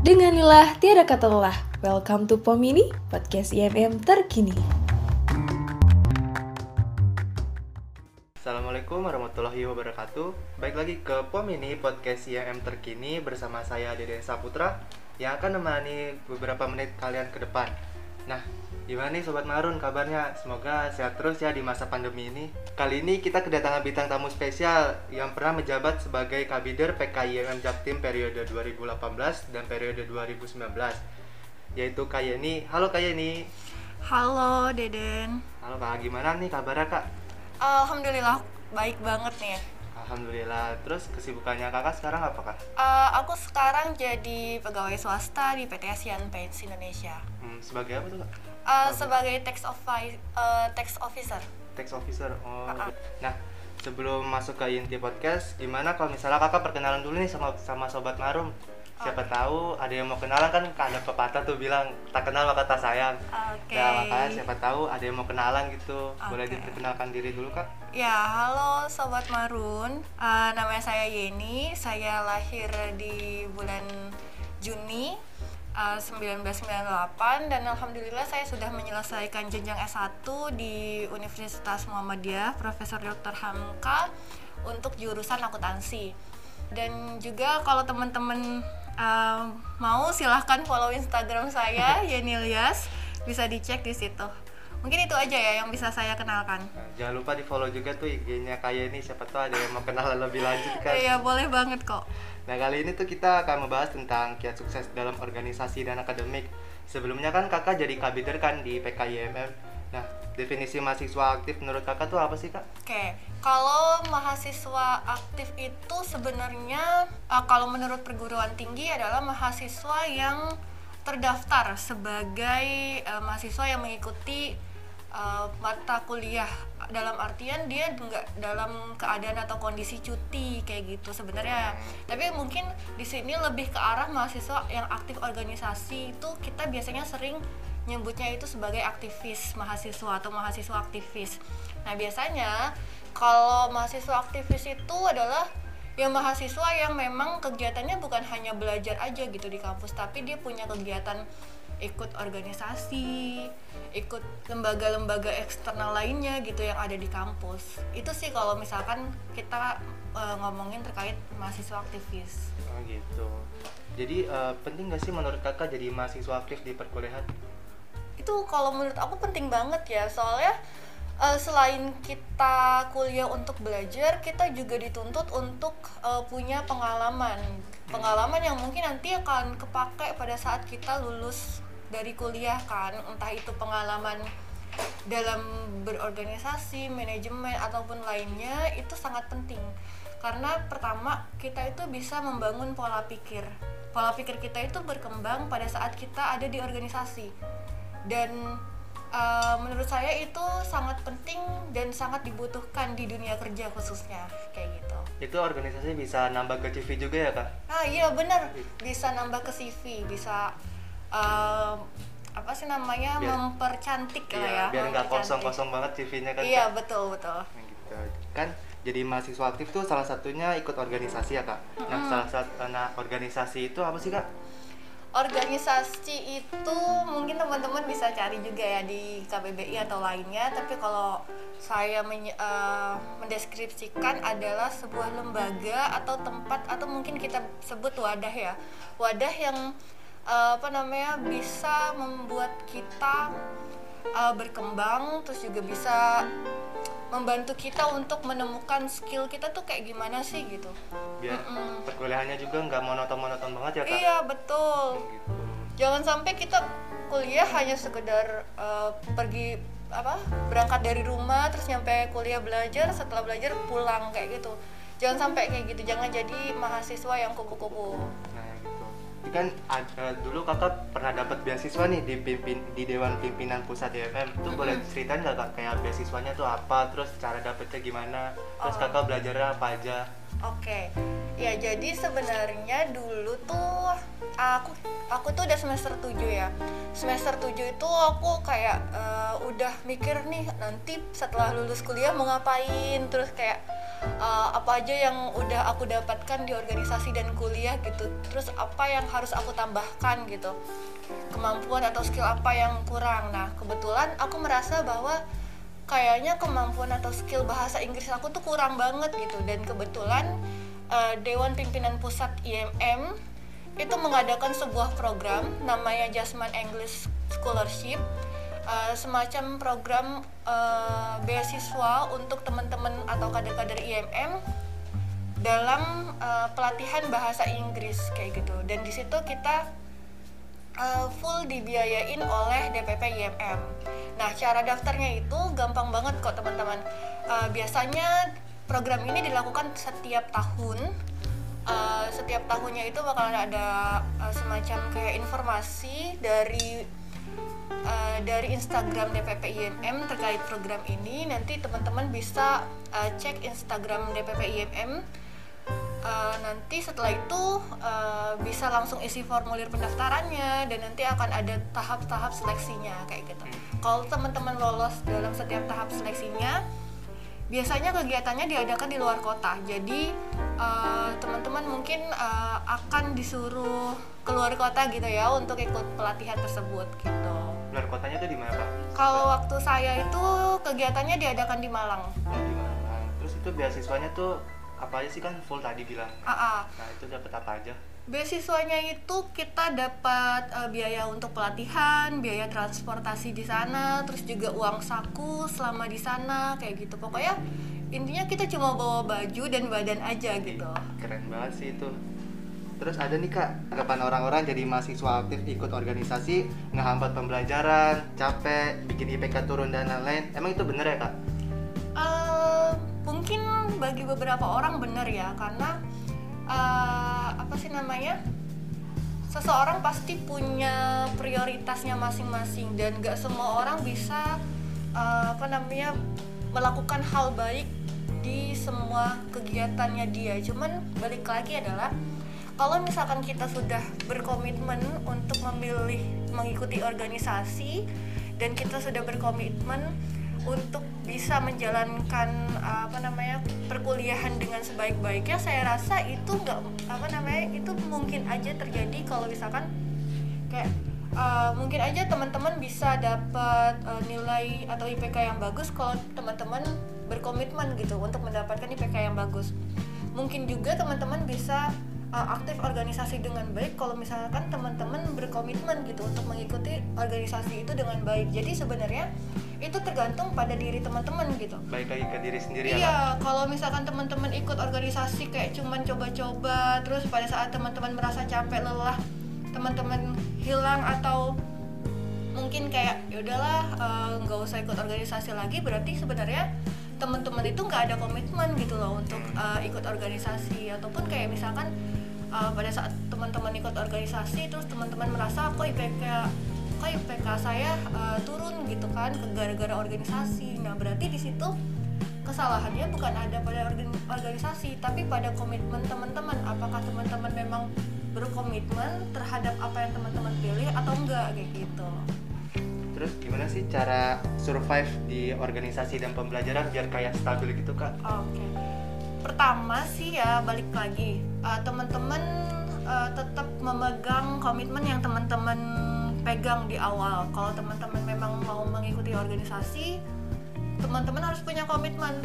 Denganilah tiada kata lelah. Welcome to Pomini, podcast IMM terkini. Assalamualaikum warahmatullahi wabarakatuh Baik lagi ke POM ini podcast IMM terkini bersama saya Deden Saputra Yang akan menemani beberapa menit kalian ke depan Nah, gimana nih Sobat Marun kabarnya? Semoga sehat terus ya di masa pandemi ini Kali ini kita kedatangan bintang tamu spesial Yang pernah menjabat sebagai Kabider PKIMM Jaktim periode 2018 dan periode 2019 Yaitu Kak Yeni Halo Kak Yeni Halo Deden, Halo Kak, gimana nih kabarnya Kak? Alhamdulillah baik banget nih. Alhamdulillah. Terus kesibukannya kakak sekarang apa kak? Eh, aku sekarang jadi pegawai swasta di PT Asian Paints Indonesia. Hmm, sebagai apa tuh kak? Eh, sebagai tax, offi- eh, tax officer. Tax officer. Oh. Ah, ah. Nah, sebelum masuk ke inti podcast, gimana kalau misalnya kakak perkenalan dulu nih sama sama sobat Marum? Siapa tahu ada yang mau kenalan kan ada pepatah tuh bilang tak kenal maka tak sayang. Oke. Nah, makanya siapa tahu ada yang mau kenalan gitu. Boleh Oke. diperkenalkan diri dulu kak? Ya, halo Sobat Marun. Eh, namanya saya Yeni. Saya lahir di bulan Juni eh, 1998 dan alhamdulillah saya sudah menyelesaikan jenjang S1 di Universitas Muhammadiyah Profesor Dr. Hamka untuk jurusan akuntansi. Dan juga kalau teman-teman eh, mau silahkan follow Instagram saya Yeni Ilyas bisa dicek di situ. Mungkin itu aja ya yang bisa saya kenalkan. Nah, jangan lupa di follow juga tuh IG-nya kayak ini siapa tahu ada yang mau kenalan lebih lanjut kan. Iya boleh banget kok. Nah kali ini tuh kita akan membahas tentang kiat sukses dalam organisasi dan akademik. Sebelumnya kan kakak jadi kabider kan di PKIMM. Nah definisi mahasiswa aktif menurut kakak tuh apa sih kak? Oke, kalau mahasiswa aktif itu sebenarnya uh, kalau menurut perguruan tinggi adalah mahasiswa yang terdaftar sebagai uh, mahasiswa yang mengikuti uh, mata kuliah. Dalam artian dia nggak dalam keadaan atau kondisi cuti kayak gitu sebenarnya. Tapi mungkin di sini lebih ke arah mahasiswa yang aktif organisasi itu kita biasanya sering nyebutnya itu sebagai aktivis mahasiswa atau mahasiswa aktivis nah biasanya kalau mahasiswa aktivis itu adalah yang mahasiswa yang memang kegiatannya bukan hanya belajar aja gitu di kampus tapi dia punya kegiatan ikut organisasi, ikut lembaga-lembaga eksternal lainnya gitu yang ada di kampus. Itu sih kalau misalkan kita eh, ngomongin terkait mahasiswa aktivis. Oh gitu. Jadi eh, penting gak sih menurut kakak jadi mahasiswa aktif di perkuliahan? Itu kalau menurut aku penting banget ya, soalnya eh, selain kita kuliah untuk belajar, kita juga dituntut untuk eh, punya pengalaman. Pengalaman yang mungkin nanti akan kepake pada saat kita lulus dari kuliah kan, entah itu pengalaman dalam berorganisasi, manajemen ataupun lainnya itu sangat penting. Karena pertama kita itu bisa membangun pola pikir. Pola pikir kita itu berkembang pada saat kita ada di organisasi. Dan uh, menurut saya itu sangat penting dan sangat dibutuhkan di dunia kerja khususnya kayak gitu. Itu organisasi bisa nambah ke CV juga ya kak? Ah iya benar bisa nambah ke CV, bisa um, apa sih namanya Biar- mempercantik lah Iya, ya. biar nggak mempercantik. kosong-kosong banget CV-nya kan Iya kak? betul betul. Nah, gitu. Kan jadi mahasiswa aktif tuh salah satunya ikut organisasi ya kak? Nah salah satu nah, organisasi itu apa sih kak? Organisasi itu mungkin teman-teman bisa cari juga ya di KBBI atau lainnya. Tapi kalau saya menye- eh, mendeskripsikan adalah sebuah lembaga atau tempat atau mungkin kita sebut wadah ya, wadah yang eh, apa namanya bisa membuat kita eh, berkembang, terus juga bisa membantu kita untuk menemukan skill kita tuh kayak gimana sih gitu. Biar Mm-mm. perkuliahannya juga nggak monoton-monoton banget ya kak? Iya betul. Gitu. jangan sampai kita kuliah hanya sekedar uh, pergi apa berangkat dari rumah terus nyampe kuliah belajar setelah belajar pulang kayak gitu jangan sampai kayak gitu jangan jadi mahasiswa yang kupu-kupu Nah kan ada- dulu kakak pernah dapat beasiswa nih di pimpin di Dewan Pimpinan Pusat IFM. Itu boleh ceritain nggak kak kayak beasiswanya tuh apa, terus cara dapetnya gimana, terus Oh. kakak belajarnya apa aja? Oke Ya jadi sebenarnya dulu tuh aku aku tuh udah semester 7 ya. Semester 7 itu aku kayak eh, udah mikir nih nanti setelah lulus kuliah mau ngapain terus kayak eh, apa aja yang udah aku dapatkan di organisasi dan kuliah gitu. Terus apa yang harus aku tambahkan gitu. Kemampuan atau skill apa yang kurang. Nah, kebetulan aku merasa bahwa kayaknya kemampuan atau skill bahasa Inggris aku tuh kurang banget gitu. Dan kebetulan eh, Dewan Pimpinan Pusat IMM itu mengadakan sebuah program namanya Jasmine English Scholarship. Eh, semacam program eh, beasiswa untuk teman-teman atau kader-kader IMM dalam eh, pelatihan bahasa Inggris kayak gitu. Dan di situ kita uh, full dibiayain oleh DPP IMM. Nah, cara daftarnya itu gampang banget kok teman-teman. Uh, biasanya program ini dilakukan setiap tahun. Uh, setiap tahunnya itu bakalan ada uh, semacam kayak informasi dari uh, dari Instagram DPP IMM terkait program ini. Nanti teman-teman bisa uh, cek Instagram DPP IMM Uh, nanti setelah itu uh, bisa langsung isi formulir pendaftarannya dan nanti akan ada tahap-tahap seleksinya kayak gitu. Kalau teman-teman lolos dalam setiap tahap seleksinya, biasanya kegiatannya diadakan di luar kota. Jadi uh, teman-teman mungkin uh, akan disuruh keluar kota gitu ya untuk ikut pelatihan tersebut gitu. Luar kotanya tuh di mana pak? Kalau waktu saya itu kegiatannya diadakan di Malang. Oh, di Malang. Terus itu beasiswanya tuh apa aja sih kan full tadi bilang. AA. Nah itu dapat apa aja? Beasiswanya itu kita dapat eh, biaya untuk pelatihan, biaya transportasi di sana, terus juga uang saku selama di sana kayak gitu. Pokoknya intinya kita cuma bawa baju dan badan aja gitu. Keren banget sih itu. Terus ada nih kak, anggapan orang-orang jadi mahasiswa aktif ikut organisasi, ngehambat pembelajaran, capek, bikin IPK turun dan lain-lain. Emang itu bener ya kak? Eh, mungkin beberapa orang benar ya karena eh, apa sih namanya seseorang pasti punya prioritasnya masing-masing dan gak semua orang bisa eh, apa namanya melakukan hal baik di semua kegiatannya dia. Cuman balik lagi adalah kalau misalkan kita sudah berkomitmen untuk memilih mengikuti organisasi dan kita sudah berkomitmen untuk bisa menjalankan apa namanya perkuliahan dengan sebaik-baiknya saya rasa itu nggak apa namanya itu mungkin aja terjadi kalau misalkan kayak uh, mungkin aja teman-teman bisa dapat uh, nilai atau IPK yang bagus kalau teman-teman berkomitmen gitu untuk mendapatkan IPK yang bagus. Mungkin juga teman-teman bisa uh, aktif organisasi dengan baik kalau misalkan teman-teman berkomitmen gitu untuk mengikuti organisasi itu dengan baik. Jadi sebenarnya itu tergantung pada diri teman-teman gitu. Baik lagi ke diri sendiri ya? Iya, kalau misalkan teman-teman ikut organisasi kayak cuman coba-coba, terus pada saat teman-teman merasa capek lelah, teman-teman hilang atau mungkin kayak ya udahlah eh, nggak usah ikut organisasi lagi, berarti sebenarnya teman-teman itu nggak ada komitmen gitu loh untuk eh, ikut organisasi. Ataupun kayak misalkan eh, pada saat teman-teman ikut organisasi terus teman-teman merasa kok IPK kok IPK saya eh, turun gitu kan ke gara-gara organisasi. Nah, berarti di situ kesalahannya bukan ada pada organ- organisasi tapi pada komitmen teman-teman apakah teman-teman memang berkomitmen terhadap apa yang teman-teman pilih atau enggak kayak gitu Terus gimana sih cara survive di organisasi dan pembelajaran biar kayak stabil gitu kak? oke pertama sih ya balik lagi eh, teman-teman eh, tetap memegang komitmen yang teman-teman pegang di awal. Kalau teman-teman memang mau mengikuti organisasi teman-teman harus punya komitmen.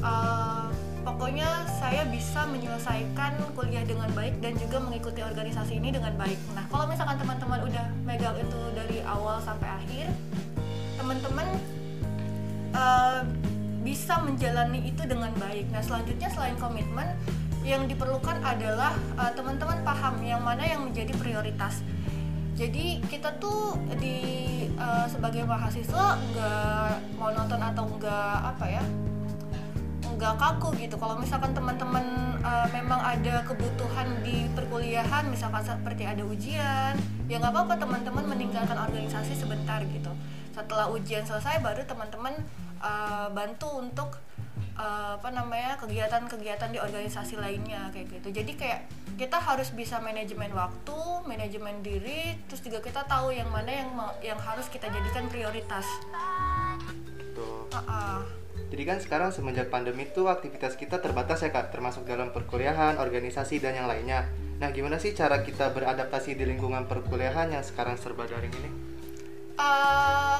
Eh, pokoknya saya bisa menyelesaikan kuliah dengan baik dan juga mengikuti organisasi ini dengan baik. Nah kalau misalkan teman-teman udah megang itu dari awal sampai akhir teman-teman eh, bisa menjalani itu dengan baik. Nah selanjutnya selain komitmen yang diperlukan adalah eh, teman-teman paham yang mana yang menjadi prioritas. Jadi kita tuh di eh, sebagai mahasiswa nggak mau nonton atau nggak apa ya nggak kaku gitu. Kalau misalkan teman-teman uh, memang ada kebutuhan di perkuliahan misalkan seperti ada ujian ya nggak apa-apa teman-teman meninggalkan organisasi sebentar gitu. Setelah ujian selesai baru teman-teman uh, bantu untuk eh, apa namanya kegiatan-kegiatan di organisasi lainnya kayak gitu jadi kayak kita harus bisa manajemen waktu manajemen diri terus juga kita tahu yang mana yang yang harus kita jadikan prioritas Tuh. Ah, ah. Jadi kan sekarang semenjak pandemi itu aktivitas kita terbatas ya kak, termasuk dalam perkuliahan, organisasi dan yang lainnya. Nah gimana sih cara kita beradaptasi di lingkungan perkuliahan yang sekarang serba daring ini? Eh,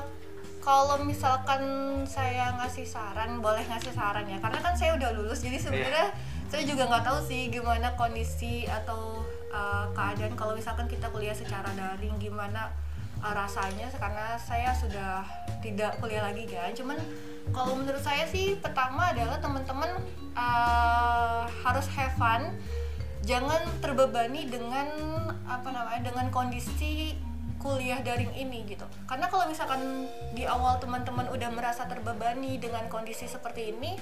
kalau misalkan saya ngasih saran, boleh ngasih saran ya, karena kan saya udah lulus, jadi sebenarnya saya juga nggak tahu sih gimana kondisi atau eh, keadaan kalau misalkan kita kuliah secara daring, gimana eh, rasanya, karena saya sudah tidak kuliah lagi kan. Cuman kalau menurut saya sih pertama adalah teman-teman eh, harus have fun, jangan terbebani dengan apa namanya dengan kondisi kuliah daring ini gitu karena kalau misalkan di awal teman-teman udah merasa terbebani dengan kondisi seperti ini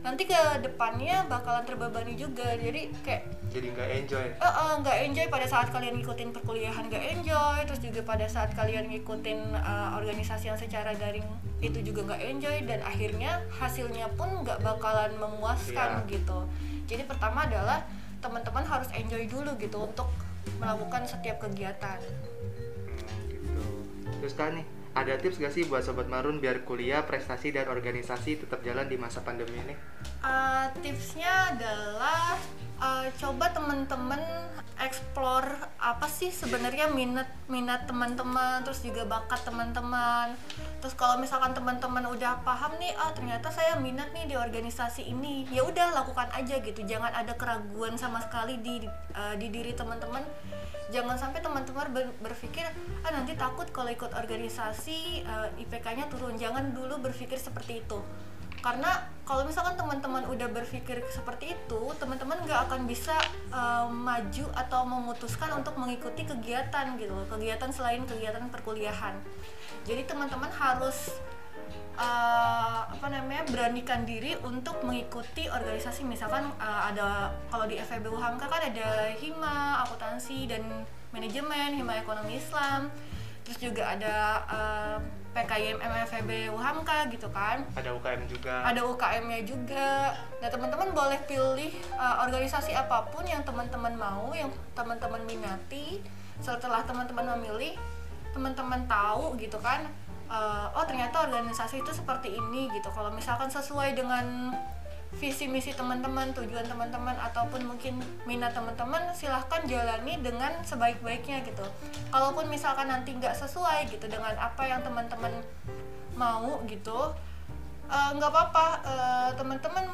nanti ke depannya bakalan terbebani juga jadi kayak Jadi nggak enjoy. eh, eh, nggak enjoy pada saat kalian ngikutin perkuliahan nggak enjoy terus juga pada saat kalian ngikutin eh, organisasi yang secara daring itu juga nggak enjoy dan akhirnya hasilnya pun nggak bakalan memuaskan Iya. gitu jadi pertama adalah teman-teman harus enjoy dulu gitu untuk melakukan setiap kegiatan. Terus kan nih, ada tips gak sih buat Sobat Marun biar kuliah, prestasi, dan organisasi tetap jalan di masa pandemi ini? Uh, tipsnya adalah uh, coba teman-teman explore apa sih sebenarnya minat minat teman-teman terus juga bakat teman-teman. Terus kalau misalkan teman-teman udah paham nih ah ternyata saya minat nih di organisasi ini ya udah lakukan aja gitu. Jangan ada keraguan sama sekali di uh, di diri teman-teman. Jangan sampai teman-teman ber- berpikir nanti takut kalau ikut organisasi uh, IPK-nya turun. Jangan dulu berpikir seperti itu. Karena kalau misalkan teman-teman udah berpikir seperti itu teman-teman nggak akan bisa uh, maju atau memutuskan untuk mengikuti kegiatan gitu kegiatan selain kegiatan perkuliahan. Jadi teman-teman harus uh, apa namanya beranikan diri untuk mengikuti organisasi. Misalkan uh, ada kalau di FEB UHAMKA kan ada hima akuntansi dan manajemen hima ekonomi Islam terus juga ada uh, PKIM MFEB UHAMKA gitu kan Ada UKM juga. ada UKM-nya juga. Nah, teman-teman boleh pilih uh, organisasi apa pun yang teman-teman mau, yang teman-teman minati. Setelah teman-teman memilih, teman-teman tahu gitu kan. uh, oh, ternyata organisasi itu seperti ini gitu. Kalau misalkan sesuai dengan visi misi teman-teman, tujuan teman-teman ataupun mungkin minat teman-teman, silahkan jalani dengan sebaik-baiknya gitu. Kalaupun misalkan nanti nggak sesuai gitu dengan apa yang teman-teman mau gitu, eh, nggak apa-apa eh, teman-teman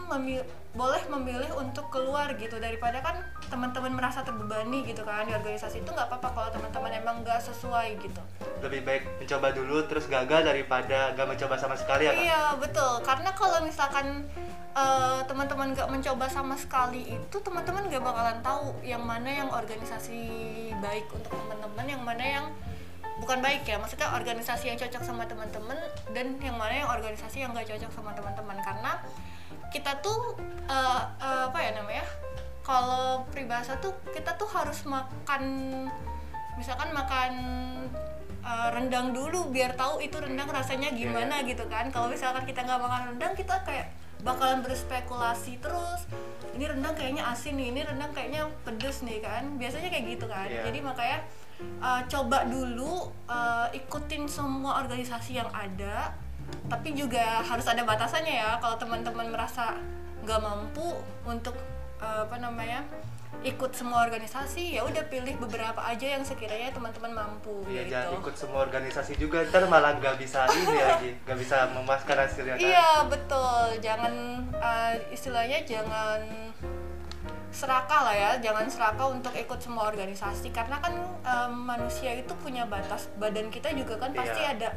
boleh memilih untuk keluar gitu. Daripada kan teman-teman merasa terbebani gitu kan di organisasi itu nggak apa-apa kalau teman-teman emang nggak sesuai gitu. Lebih baik mencoba dulu, terus gagal daripada gak mencoba sama sekali ya kak? iya betul. Karena kalau misalkan eh, teman-teman nggak mencoba sama sekali itu teman-teman nggak bakalan tahu yang mana yang organisasi baik untuk teman-teman yang mana yang bukan baik ya maksudnya organisasi yang cocok sama teman-teman dan yang mana yang organisasi yang nggak cocok sama teman-teman. Karena kita tuh eh, eh, apa ya namanya kalau peribahasa tuh kita tuh harus makan misalkan makan eh, rendang dulu biar tahu itu rendang rasanya gimana gitu kan. Kalau misalkan kita nggak makan rendang kita kayak bakalan berspekulasi terus. Ini rendang kayaknya asin nih ini rendang kayaknya pedes nih kan. Biasanya kayak gitu kan. Iya. jadi makanya uh, coba dulu uh, ikutin semua organisasi yang ada tapi juga harus ada batasannya ya. Kalau teman-teman merasa nggak mampu untuk uh, apa namanya ikut semua organisasi ya udah pilih beberapa aja yang sekiranya teman-teman mampu Iya, gitu. jangan ikut semua organisasi juga, ntar malah gak bisa ini lagi, gak bisa memuaskan hasilnya kan? Iya betul, jangan uh, istilahnya jangan serakah lah ya, jangan serakah untuk ikut semua organisasi karena kan um, manusia itu punya batas, badan kita juga kan pasti Iya. ada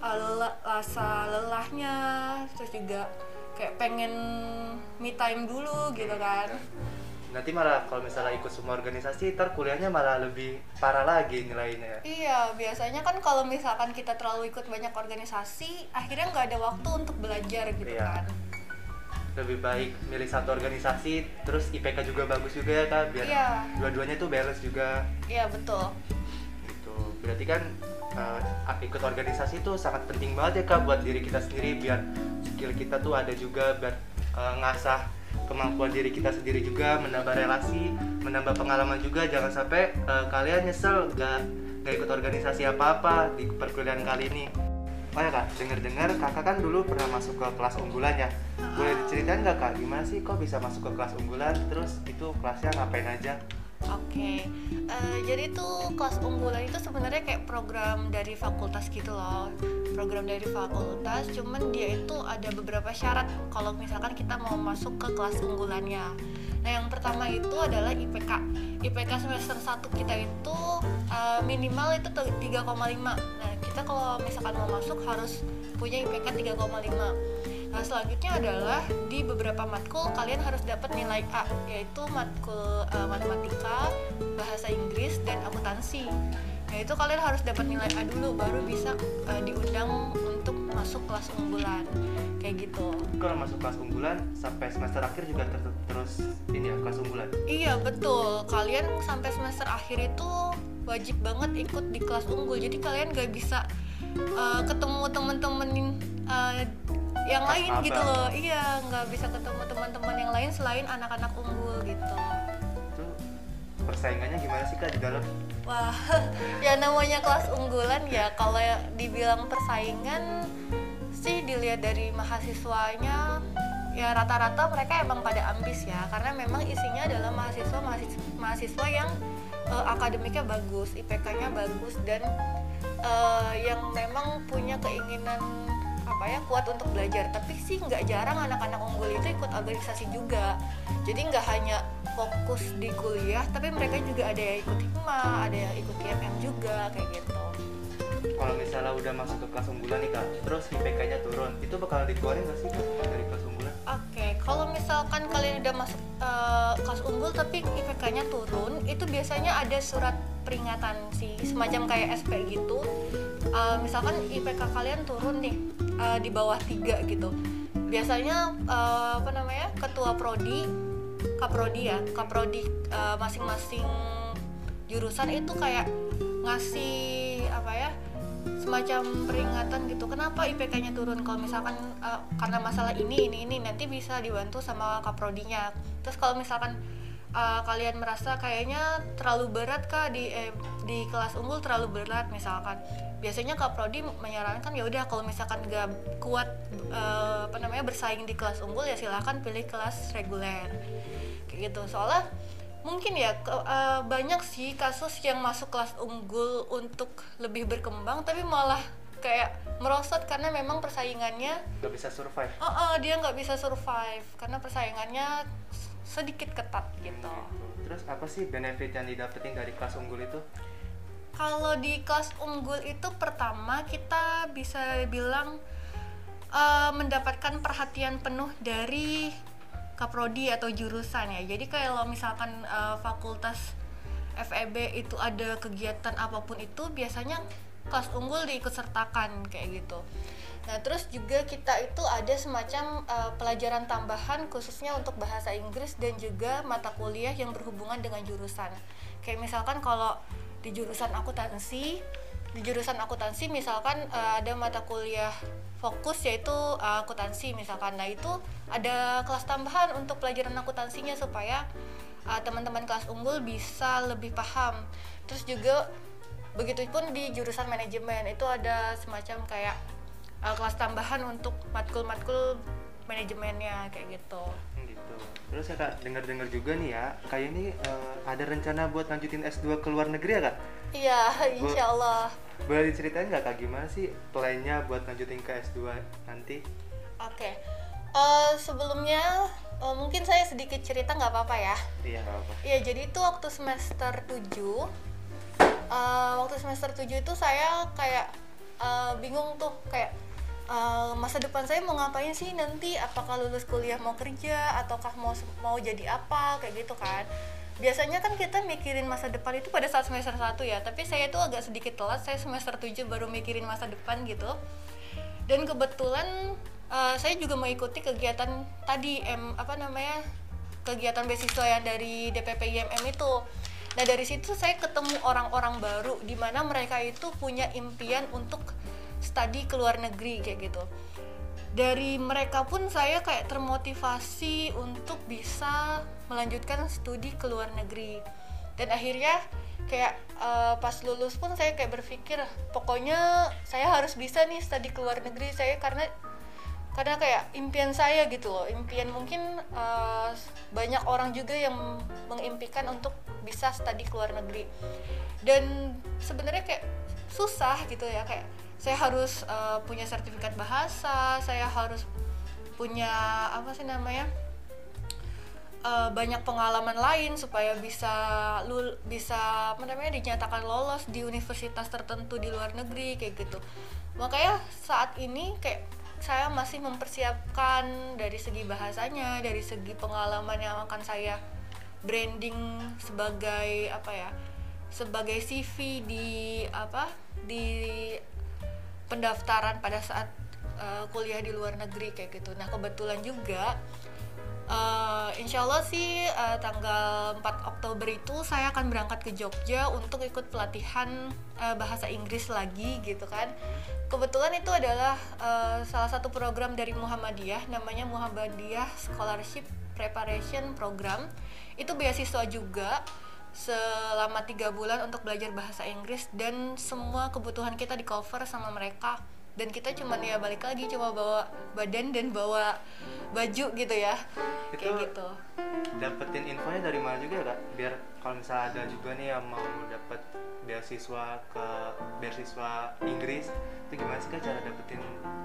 uh, lele- rasa lelahnya, terus juga kayak pengen me time dulu gitu kan. Nanti malah kalau misalnya ikut semua organisasi, ntar kuliahnya malah lebih parah lagi nilainya. Iya, biasanya kan kalau misalkan kita terlalu ikut banyak organisasi, akhirnya nggak ada waktu untuk belajar gitu Iya. kan. Lebih baik milih satu organisasi, terus IPK juga bagus juga ya kak, biar Iya. dua-duanya tuh balance juga. Iya betul. gitu berarti kan eh, ikut organisasi itu sangat penting banget ya kak buat diri kita sendiri biar skill kita tuh ada juga biar eh, ngasah kemampuan diri kita sendiri juga menambah relasi menambah pengalaman juga jangan sampai eh, kalian nyesel gak gak ikut organisasi apa-apa di perkuliahan kali ini Oh ya kak, dengar-dengar kakak kan dulu pernah masuk ke kelas unggulan ya Boleh diceritain nggak kak, gimana sih kok bisa masuk ke kelas unggulan Terus itu kelasnya ngapain aja? Oke, eh, jadi tuh kelas unggulan itu sebenarnya kayak program dari fakultas gitu loh. Program dari fakultas, cuman dia itu ada beberapa syarat kalau misalkan kita mau masuk ke kelas unggulannya. Nah, yang pertama itu adalah IPK. IPK semester 1 kita itu eh, minimal itu tuh 3,5. Nah, kita kalau misalkan mau masuk harus punya IPK 3,5. Nah, selanjutnya adalah di beberapa matkul kalian harus dapat nilai A, yaitu matkul eh, matematika, bahasa Inggris, dan akuntansi. Nah, itu kalian harus dapat nilai A dulu baru bisa eh, diundang untuk masuk kelas unggulan. Kayak gitu. Kalau masuk kelas unggulan sampai semester akhir juga ter- terus ini ya kelas unggulan Iya, betul. Kalian sampai semester akhir itu wajib banget ikut di kelas unggul. Jadi kalian gak bisa eh, ketemu temen-temen eh, yang lain gitu loh. Iya, nggak bisa ketemu teman-teman yang lain selain anak-anak unggul gitu. Itu persaingannya gimana sih kak di dalam? Wah, ya namanya kelas unggulan ya. Kalau dibilang persaingan sih dilihat dari mahasiswanya ya rata-rata mereka emang pada ambis ya. Karena memang isinya adalah mahasiswa mahasiswa, yang eh, akademiknya bagus, IPK-nya bagus dan eh, yang memang punya keinginan apa ya kuat untuk belajar. Tapi sih nggak jarang anak-anak unggul itu ikut organisasi juga. Jadi nggak hanya fokus di kuliah tapi mereka juga ada yang ikut hikmah ada yang ikut IMM juga kayak gitu Kalau misalnya udah masuk ke kelas unggulan nih kak, terus IPK-nya turun, itu bakal dikeluarin nggak sih kak dari kelas unggulan? Oke, kalau misalkan kalian udah masuk eh, kelas unggul tapi IPK-nya turun, itu biasanya ada surat peringatan sih, semacam kayak SP gitu. Eh, misalkan IPK kalian turun nih eh, di bawah 3 gitu. Biasanya eh, apa namanya? ketua prodi, kaprodi ya, kaprodi eh, masing-masing jurusan itu kayak ngasih apa ya? semacam peringatan gitu kenapa IPK-nya turun kalau misalkan eh, karena masalah ini ini ini nanti bisa dibantu sama kaprodinya terus kalau misalkan eh, kalian merasa kayaknya terlalu berat kah di eh, di kelas unggul terlalu berat misalkan. Biasanya kaprodi menyarankan ya udah kalau misalkan gak kuat eh, apa namanya bersaing di kelas unggul ya silahkan pilih kelas reguler. Kayak gitu. Soalnya mungkin ya ke- eh, banyak sih kasus yang masuk kelas unggul untuk lebih berkembang tapi malah kayak merosot karena memang persaingannya Nggak bisa survive. oh, oh, dia nggak bisa survive. Karena persaingannya sedikit ketat gitu. Terus apa sih benefit yang didapetin dari kelas unggul itu? kalau di kelas unggul itu pertama kita bisa bilang eh, mendapatkan perhatian penuh dari kaprodi atau jurusan ya jadi kalau misalkan eh, fakultas FEB itu ada kegiatan apa pun itu biasanya kelas unggul diikut sertakan kayak gitu. Nah terus juga kita itu ada semacam eh, pelajaran tambahan khususnya untuk bahasa Inggris dan juga mata kuliah yang berhubungan dengan jurusan. Kayak misalkan kalau di jurusan akuntansi di jurusan akuntansi misalkan eh, ada mata kuliah fokus yaitu eh, akuntansi misalkan. Nah itu ada kelas tambahan untuk pelajaran akuntansinya supaya teman-teman kelas unggul bisa lebih paham. Terus juga begitupun di jurusan manajemen itu ada semacam kayak eh, kelas tambahan untuk matkul-matkul manajemennya kayak gitu Hmm, gitu. Terus ya kak, dengar-dengar juga nih ya, kayak ini eh, ada rencana buat lanjutin S2 ke luar negeri ya kak? iya insya Allah Boleh diceritain nggak kak gimana sih plannya buat lanjutin ke S2 nanti? Oke, Eh, sebelumnya eh, mungkin saya sedikit cerita nggak apa-apa ya. Iya nggak apa. Iya, jadi itu waktu semester 7 eh, waktu semester 7 itu saya kayak eh, bingung tuh kayak eh, masa depan saya mau ngapain sih nanti? Apakah lulus kuliah mau kerja ataukah mau mau jadi apa? Kayak gitu kan. Biasanya kan kita mikirin masa depan itu pada saat semester 1 ya tapi saya tuh agak sedikit telat. Saya semester 7 baru mikirin masa depan gitu. Dan kebetulan eh, saya juga mengikuti kegiatan tadi em apa namanya kegiatan beasiswa yang dari DPP IMM itu nah dari situ saya ketemu orang-orang baru di mana mereka itu punya impian untuk studi ke luar negeri kayak gitu. Dari mereka pun saya kayak termotivasi untuk bisa melanjutkan studi ke luar negeri. Dan akhirnya kayak uh, pas lulus pun saya kayak berpikir pokoknya saya harus bisa nih studi ke luar negeri. Saya karena karena kayak impian saya gitu loh. Impian mungkin uh, banyak orang juga yang mengimpikan untuk bisa studi ke luar negeri. Dan sebenarnya kayak susah gitu ya kayak saya harus uh, punya sertifikat bahasa saya harus punya apa sih namanya uh, banyak pengalaman lain supaya bisa lul bisa apa namanya dinyatakan lolos di universitas tertentu di luar negeri kayak gitu. Makanya saat ini kayak saya masih mempersiapkan dari segi bahasanya, dari segi pengalaman yang akan saya branding sebagai apa ya? sebagai CV di apa? di pendaftaran pada saat uh, kuliah di luar negeri kayak gitu. Nah, kebetulan juga uh, insya Allah sih uh, tanggal 4 Oktober itu saya akan berangkat ke Jogja untuk ikut pelatihan uh, bahasa Inggris lagi gitu kan. Kebetulan itu adalah uh, salah satu program dari Muhammadiyah namanya Muhammadiyah Scholarship Preparation Program. Itu beasiswa juga selama tiga bulan untuk belajar bahasa Inggris dan semua kebutuhan kita di cover sama mereka dan kita cuman ya balik lagi cuma bawa badan dan bawa baju gitu ya. Itu kayak gitu. dapetin infonya dari mana juga kak? Biar kalau misalnya ada juga nih yang mau dapet beasiswa ke beasiswa Inggris itu gimana sih kak cara dapetin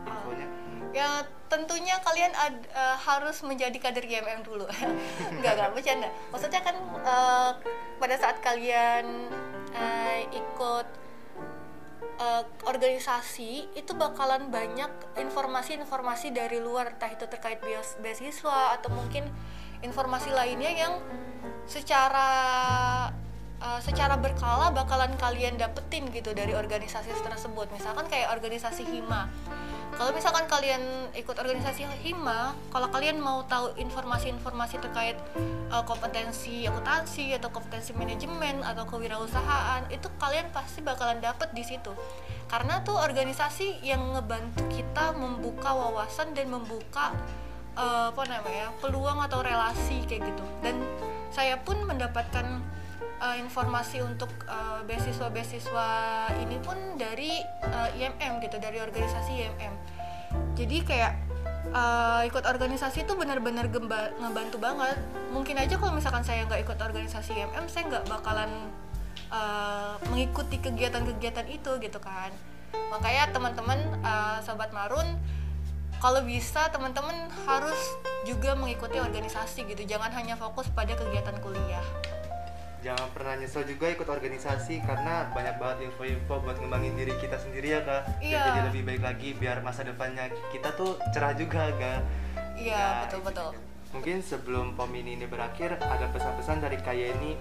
infonya? Ya tentunya kalian ad, uh, harus menjadi kader GMM dulu. Nggak nggak bercanda. Maksudnya kan uh, pada saat kalian uh, ikut uh, organisasi itu bakalan banyak informasi-informasi dari luar entah itu terkait beasiswa atau mungkin informasi lainnya yang secara uh, secara berkala bakalan kalian dapetin gitu dari organisasi tersebut. Misalkan kayak organisasi hima kalau misalkan kalian ikut organisasi hima kalau kalian mau tahu informasi-informasi terkait uh, kompetensi akuntansi atau kompetensi manajemen atau kewirausahaan itu kalian pasti bakalan dapet di situ. Karena tuh organisasi yang ngebantu kita membuka wawasan dan membuka uh, apa namanya peluang atau relasi kayak gitu. Dan saya pun mendapatkan uh, informasi untuk uh, beasiswa-beasiswa ini pun dari uh, IMM gitu dari organisasi IMM jadi kayak uh, ikut organisasi itu benar-benar ngebantu banget. Mungkin aja kalau misalkan saya nggak ikut organisasi IMM saya nggak bakalan uh, mengikuti kegiatan-kegiatan itu gitu kan. Makanya teman-teman uh, sobat marun kalau bisa teman-teman harus juga mengikuti organisasi gitu. Jangan hanya fokus pada kegiatan kuliah jangan pernah nyesel juga ikut organisasi karena banyak banget info-info buat ngembangin diri kita sendiri ya kak. Iya. jadi lebih baik lagi biar masa depannya kita tuh cerah juga kak. Iya betul betul. Mungkin sebelum pom ini berakhir ada pesan-pesan dari kak Yeni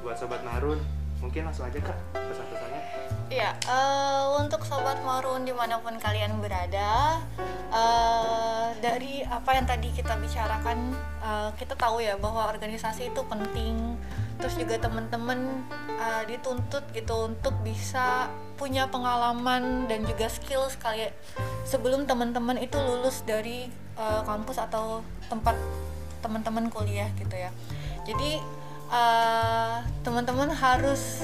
buat sobat Marun? Mungkin langsung aja kak pesan-pesannya. Iya, uh, untuk sobat Marun di mana pun kalian berada, uh, dari apa yang tadi kita bicarakan, uh, kita tahu ya bahwa organisasi itu penting terus juga teman-teman uh, dituntut gitu untuk bisa punya pengalaman dan juga skill sekali. Sebelum teman-teman itu lulus dari uh, kampus atau tempat teman-teman kuliah gitu ya. Jadi uh, teman-teman harus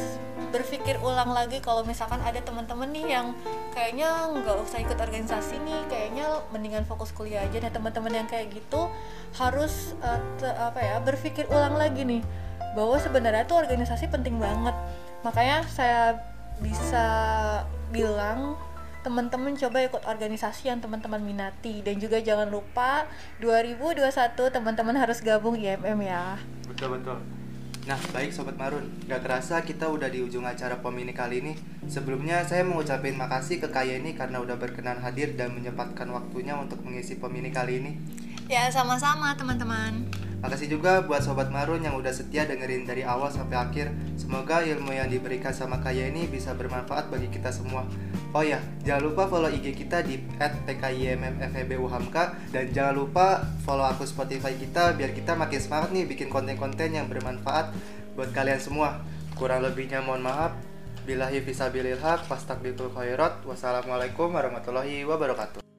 berpikir ulang lagi kalau misalkan ada teman-teman nih yang kayaknya nggak usah ikut organisasi nih kayaknya mendingan fokus kuliah aja. Nah teman-teman yang kayak gitu harus uh, apa ya berpikir ulang lagi nih bahwa sebenarnya tuh organisasi penting banget makanya saya bisa bilang teman-teman coba ikut organisasi yang teman-teman minati dan juga jangan lupa 2021 teman-teman harus gabung IMM ya betul betul Nah, baik Sobat Marun, gak kerasa kita udah di ujung acara pom ini kali ini. Sebelumnya saya mau ucapin makasih ke Kaya ini karena udah berkenan hadir dan menyempatkan waktunya untuk mengisi pom ini kali ini. Ya, sama-sama teman-teman. Makasih juga buat Sobat Marun yang udah setia dengerin dari awal sampai akhir. Semoga ilmu yang diberikan sama Kaya ini bisa bermanfaat bagi kita semua. Oh ya, jangan lupa follow IG kita di @tkimmfebuhamka dan jangan lupa follow akun Spotify kita biar kita makin semangat nih bikin konten-konten yang bermanfaat buat kalian semua. Kurang lebihnya mohon maaf. Bilahi fisabilil haq, fastakbirul khairat. Wassalamualaikum warahmatullahi wabarakatuh.